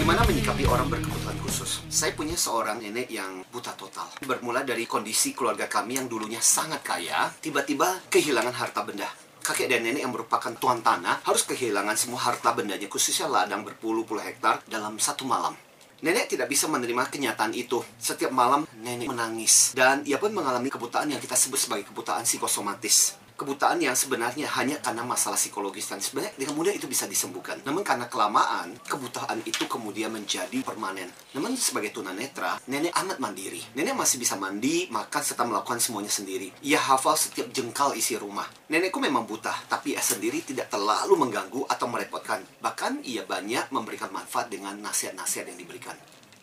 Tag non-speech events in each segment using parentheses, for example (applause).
Bagaimana menyikapi orang berkebutuhan khusus? Saya punya seorang nenek yang buta total. Bermula dari kondisi keluarga kami yang dulunya sangat kaya, tiba-tiba kehilangan harta benda. Kakek dan nenek yang merupakan tuan tanah harus kehilangan semua harta bendanya, khususnya ladang berpuluh-puluh hektar dalam satu malam. Nenek tidak bisa menerima kenyataan itu. Setiap malam nenek menangis dan ia pun mengalami kebutaan yang kita sebut sebagai kebutaan psikosomatis kebutaan yang sebenarnya hanya karena masalah psikologis dan sebenarnya dengan mudah itu bisa disembuhkan. Namun karena kelamaan, kebutaan itu kemudian menjadi permanen. Namun sebagai tunanetra, nenek amat mandiri. Nenek masih bisa mandi, makan, serta melakukan semuanya sendiri. Ia hafal setiap jengkal isi rumah. Nenekku memang buta, tapi ia sendiri tidak terlalu mengganggu atau merepotkan. Bahkan ia banyak memberikan manfaat dengan nasihat-nasihat yang diberikan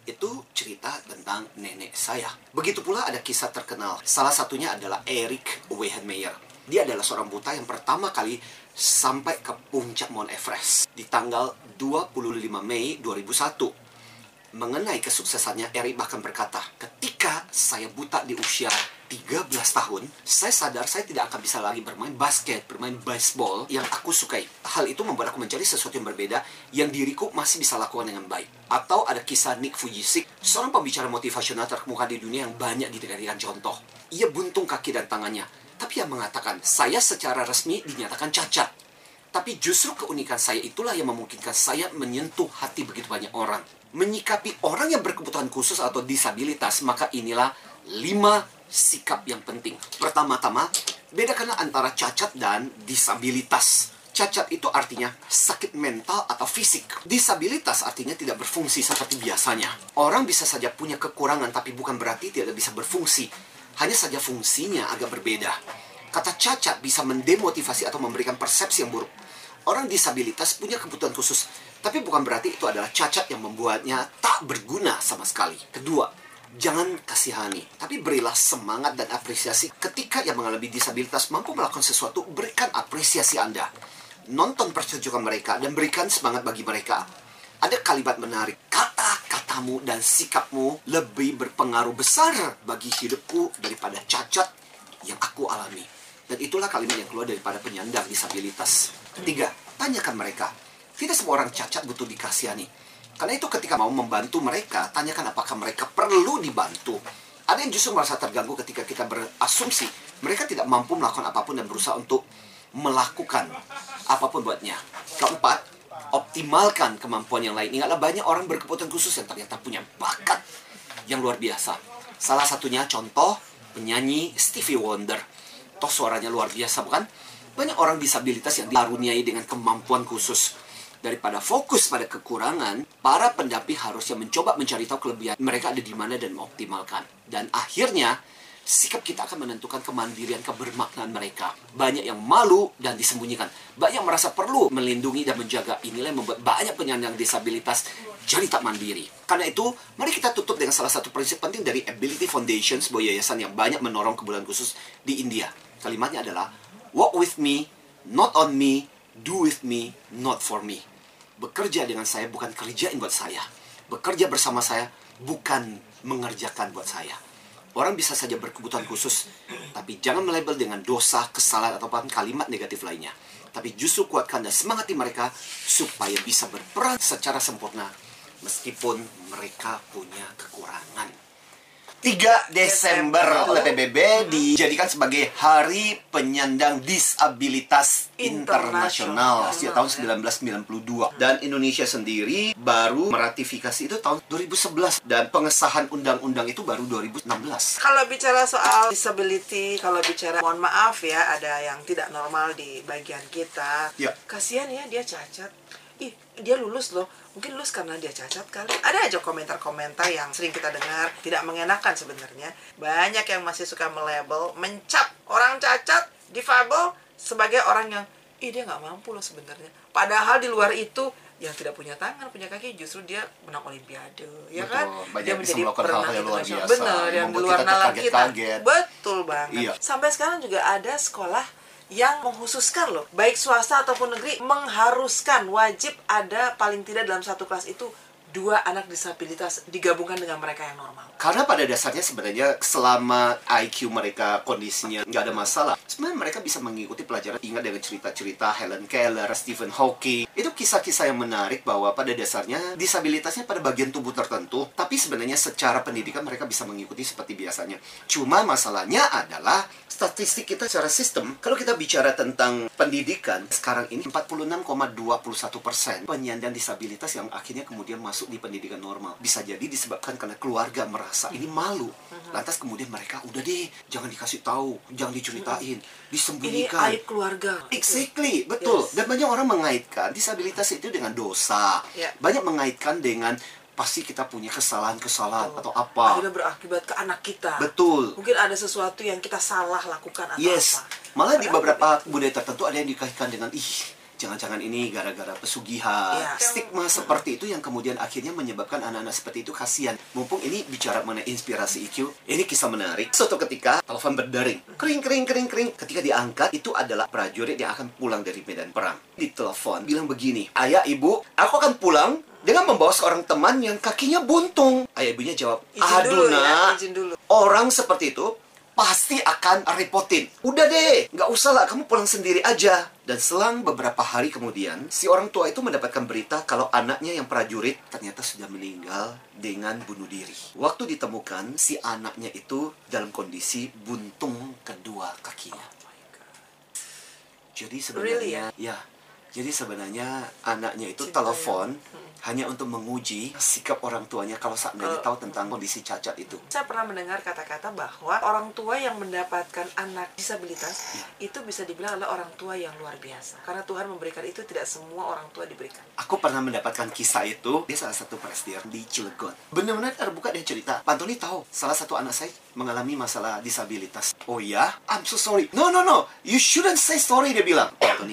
itu cerita tentang nenek saya. Begitu pula ada kisah terkenal. Salah satunya adalah Eric Wehenmeyer. Dia adalah seorang buta yang pertama kali sampai ke puncak Mount Everest di tanggal 25 Mei 2001. Mengenai kesuksesannya, Eric bahkan berkata, ketika saya buta di usia 13 tahun, saya sadar saya tidak akan bisa lagi bermain basket, bermain baseball yang aku sukai. Hal itu membuat aku mencari sesuatu yang berbeda yang diriku masih bisa lakukan dengan baik. Atau ada kisah Nick Fujisik, seorang pembicara motivasional terkemuka di dunia yang banyak dijadikan contoh. Ia buntung kaki dan tangannya, tapi yang mengatakan, saya secara resmi dinyatakan cacat. Tapi justru keunikan saya itulah yang memungkinkan saya menyentuh hati begitu banyak orang. Menyikapi orang yang berkebutuhan khusus atau disabilitas, maka inilah lima sikap yang penting. Pertama-tama, bedakanlah antara cacat dan disabilitas. Cacat itu artinya sakit mental atau fisik. Disabilitas artinya tidak berfungsi seperti biasanya. Orang bisa saja punya kekurangan, tapi bukan berarti tidak bisa berfungsi hanya saja fungsinya agak berbeda. Kata cacat bisa mendemotivasi atau memberikan persepsi yang buruk. Orang disabilitas punya kebutuhan khusus, tapi bukan berarti itu adalah cacat yang membuatnya tak berguna sama sekali. Kedua, jangan kasihani, tapi berilah semangat dan apresiasi ketika yang mengalami disabilitas mampu melakukan sesuatu, berikan apresiasi Anda. Nonton pertunjukan mereka dan berikan semangat bagi mereka. Ada kalimat menarik, kata-katamu dan sikapmu lebih berpengaruh besar bagi hidupku daripada cacat yang aku alami. Dan itulah kalimat yang keluar daripada penyandang disabilitas. Ketiga, tanyakan mereka. Tidak semua orang cacat butuh dikasihani. Karena itu ketika mau membantu mereka, tanyakan apakah mereka perlu dibantu. Ada yang justru merasa terganggu ketika kita berasumsi mereka tidak mampu melakukan apa pun dan berusaha untuk melakukan apa pun buatnya. Keempat, optimalkan kemampuan yang lain. Ingatlah banyak orang berkebutuhan khusus yang ternyata punya bakat yang luar biasa. Salah satunya contoh penyanyi Stevie Wonder. Toh suaranya luar biasa bukan? Banyak orang disabilitas yang dikaruniai dengan kemampuan khusus. Daripada fokus pada kekurangan, para pendamping harusnya mencoba mencari tahu kelebihan mereka ada di mana dan mengoptimalkan. Dan akhirnya, sikap kita akan menentukan kemandirian, kebermaknaan mereka. Banyak yang malu dan disembunyikan. Banyak yang merasa perlu melindungi dan menjaga. Inilah yang membuat banyak penyandang disabilitas jadi tak mandiri. Karena itu, mari kita tutup dengan salah satu prinsip penting dari Ability Foundation, sebuah yayasan yang banyak menorong kebutuhan khusus di India. Kalimatnya adalah, Walk with me, not on me, do with me, not for me. Bekerja dengan saya bukan kerjain buat saya. Bekerja bersama saya bukan mengerjakan buat saya Orang bisa saja berkebutuhan khusus, tapi jangan melabel dengan dosa, kesalahan, ataupun kalimat negatif lainnya. Tapi justru kuatkan dan semangati mereka supaya bisa berperan secara sempurna meskipun mereka punya kekurangan. 3 Desember. Oleh PBB dijadikan sebagai Hari Penyandang Disabilitas Internasional. Sejak tahun 1992 dan Indonesia sendiri baru meratifikasi itu tahun 2011 dan pengesahan undang-undang itu baru 2016. Kalau bicara soal disability, kalau bicara mohon maaf ya ada yang tidak normal di bagian kita. Ya. Kasihan ya dia cacat. Ih dia lulus loh mungkin lulus karena dia cacat kali. Ada aja komentar-komentar yang sering kita dengar tidak mengenakan sebenarnya. Banyak yang masih suka melabel mencap orang cacat difabel sebagai orang yang ih dia nggak mampu loh sebenarnya. Padahal di luar itu yang tidak punya tangan punya kaki justru dia menang olimpiade ya Betul, kan? Banyak dia menjadi perenang hal-hal yang luar internasional. biasa, benar yang yang di luar kita nalar kita. terkaget-kaget. betul banget. Iya. sampai sekarang juga ada sekolah yang menghususkan loh baik swasta ataupun negeri mengharuskan wajib ada paling tidak dalam satu kelas itu dua anak disabilitas digabungkan dengan mereka yang normal? Karena pada dasarnya sebenarnya selama IQ mereka kondisinya nggak ada masalah, sebenarnya mereka bisa mengikuti pelajaran. Ingat dengan cerita-cerita Helen Keller, Stephen Hawking. Itu kisah-kisah yang menarik bahwa pada dasarnya disabilitasnya pada bagian tubuh tertentu, tapi sebenarnya secara pendidikan mereka bisa mengikuti seperti biasanya. Cuma masalahnya adalah statistik kita secara sistem, kalau kita bicara tentang pendidikan, sekarang ini 46,21 persen penyandang disabilitas yang akhirnya kemudian masuk di pendidikan normal. Bisa jadi disebabkan karena keluarga merasa ini malu. Lantas kemudian mereka, udah deh, jangan dikasih tahu, jangan diceritain, Ini disembunyikan. aib keluarga. Exactly, betul. Yes. Dan banyak orang mengaitkan disabilitas itu dengan dosa. Ya. Banyak mengaitkan dengan pasti kita punya kesalahan-kesalahan atau apa. Akhirnya berakibat ke anak kita. Betul. Mungkin ada sesuatu yang kita salah lakukan atau Yes. apa. Malah di Padahal beberapa budaya tertentu ada yang dikaitkan dengan ih jangan-jangan ini gara-gara pesugihan. Iya. Stigma seperti itu yang kemudian akhirnya menyebabkan anak-anak seperti itu kasihan. Mumpung ini bicara mengenai inspirasi IQ, ini kisah menarik. Suatu ketika telepon berdering, kering kering kering kering. Ketika diangkat itu adalah prajurit yang akan pulang dari medan perang. Di telepon bilang begini, "Ayah, Ibu, aku akan pulang dengan membawa seorang teman yang kakinya buntung." Ayah ibunya jawab, Izin "Aduh, dulu ya, nak, izin dulu." orang seperti itu pasti akan repotin. Udah deh, nggak usah lah, kamu pulang sendiri aja. Dan selang beberapa hari kemudian, si orang tua itu mendapatkan berita kalau anaknya yang prajurit ternyata sudah meninggal dengan bunuh diri. Waktu ditemukan, si anaknya itu dalam kondisi buntung kedua kakinya. Jadi Really, sebenarnya, ya, jadi sebenarnya anaknya itu Cinta telepon hanya untuk menguji sikap orang tuanya kalau seandainya Kalau- tahu tentang kondisi cacat itu. Saya pernah mendengar kata-kata bahwa orang tua yang mendapatkan anak disabilitas Iya. itu bisa dibilang adalah orang tua yang luar biasa. Karena Tuhan memberikan itu tidak semua orang tua diberikan. Aku pernah mendapatkan kisah itu Dia salah satu presidir di Cilegon Benar-benar terbuka dia cerita Pak Antoni tahu Salah satu anak saya mengalami masalah disabilitas Oh ya? I'm so sorry No, no, no You shouldn't say sorry Dia bilang Pak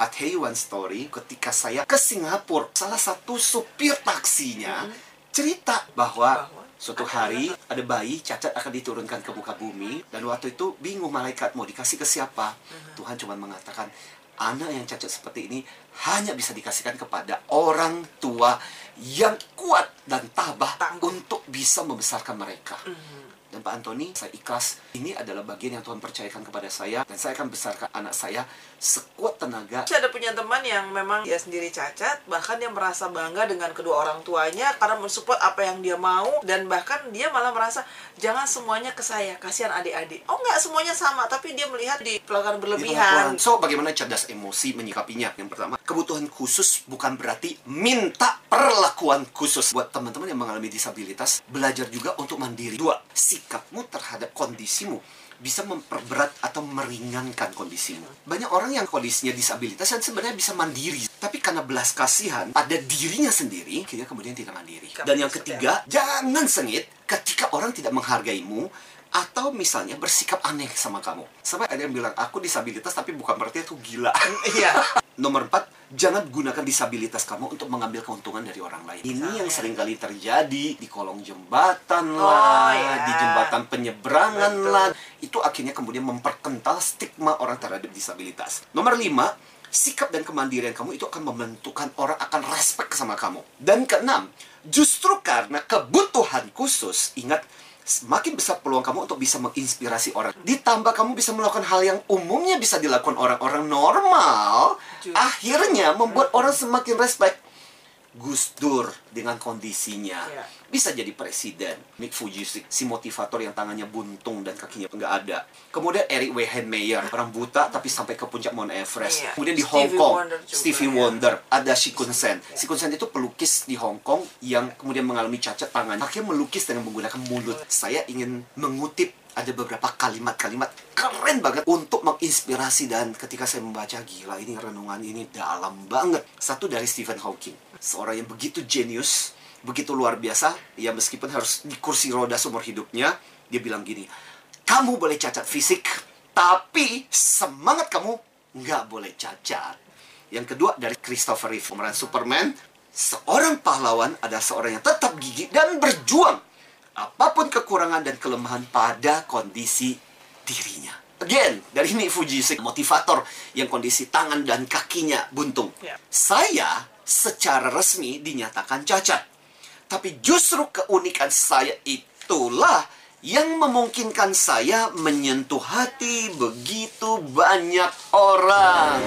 You one story. Ketika saya ke Singapura Salah satu supir taksinya Cerita bahwa Suatu hari ada bayi cacat akan diturunkan ke muka bumi. Dan waktu itu bingung malaikat mau dikasih ke siapa. Tuhan cuma mengatakan anak yang cacat seperti ini hanya bisa dikasihkan kepada orang tua yang kuat dan tabah untuk bisa membesarkan mereka. Dan Pak Antoni, saya ikhlas. Ini adalah bagian yang Tuhan percayakan kepada saya dan saya akan besarkan anak saya sekuat tenaga Saya ada punya teman yang memang dia sendiri cacat, bahkan dia merasa bangga dengan kedua orang tuanya karena mensupport apa yang dia mau dan bahkan dia malah merasa jangan semuanya ke saya, kasihan adik-adik. Oh enggak semuanya sama, tapi dia melihat di pelanggan berlebihan. So, bagaimana cerdas emosi menyikapinya? Yang pertama, kebutuhan khusus bukan berarti minta perlakuan khusus. Buat teman-teman yang mengalami disabilitas, belajar juga untuk mandiri. Dua, sikapmu terhadap kondisimu bisa memperberat atau meringankan kondisimu. Banyak orang yang kondisinya disabilitas yang sebenarnya bisa mandiri. Tapi karena belas kasihan pada dirinya sendiri, dia kemudian tidak mandiri. Dan yang ketiga, jangan sengit ketika orang tidak menghargaimu atau misalnya bersikap aneh sama kamu. Sampai ada yang bilang, aku disabilitas tapi bukan berarti aku gila. Iya. (laughs) Nomor empat, jangan gunakan disabilitas kamu untuk mengambil keuntungan dari orang lain. Ini yang sering kali terjadi di kolong jembatan Oh, lah, ya. di jembatan penyeberangan Betul. lah. Itu akhirnya kemudian memperkental stigma orang terhadap disabilitas. Nomor lima, sikap dan kemandirian kamu itu akan membentukkan orang akan respect sama kamu. Dan keenam, justru karena kebutuhan khusus, ingat semakin besar peluang kamu untuk bisa menginspirasi orang. Ditambah kamu bisa melakukan hal yang umumnya bisa dilakukan orang-orang normal, akhirnya membuat orang semakin respect. Gus Dur dengan kondisinya Iya. bisa jadi presiden. Mick Fujisik, si motivator yang tangannya buntung dan kakinya nggak ada. Kemudian Eric Weihenmayer, orang buta tapi sampai ke puncak Mount Everest. Iya. Kemudian di Hong Kong, Wonder juga, Stevie ya. Wonder, ada Shikun Sen. Shikun Sen itu pelukis di Hong Kong yang kemudian mengalami cacat tangan. Akhirnya melukis dengan menggunakan mulut. Saya ingin mengutip ada beberapa kalimat-kalimat keren banget untuk menginspirasi dan ketika saya membaca gila ini renungan ini dalam banget. Satu dari Stephen Hawking, seorang yang begitu jenius, begitu luar biasa, ya meskipun harus di kursi roda seumur hidupnya, dia bilang gini, kamu boleh cacat fisik, tapi semangat kamu nggak boleh cacat. Yang kedua dari Christopher Reeve, pemeran Superman, seorang pahlawan adalah seorang yang tetap gigih dan berjuang apa pun kekurangan dan kelemahan pada kondisi dirinya. Again, dari Nick Fujisik, motivator yang kondisi tangan dan kakinya buntung. Ya. Saya secara resmi dinyatakan cacat. Tapi justru keunikan saya itulah yang memungkinkan saya menyentuh hati begitu banyak orang.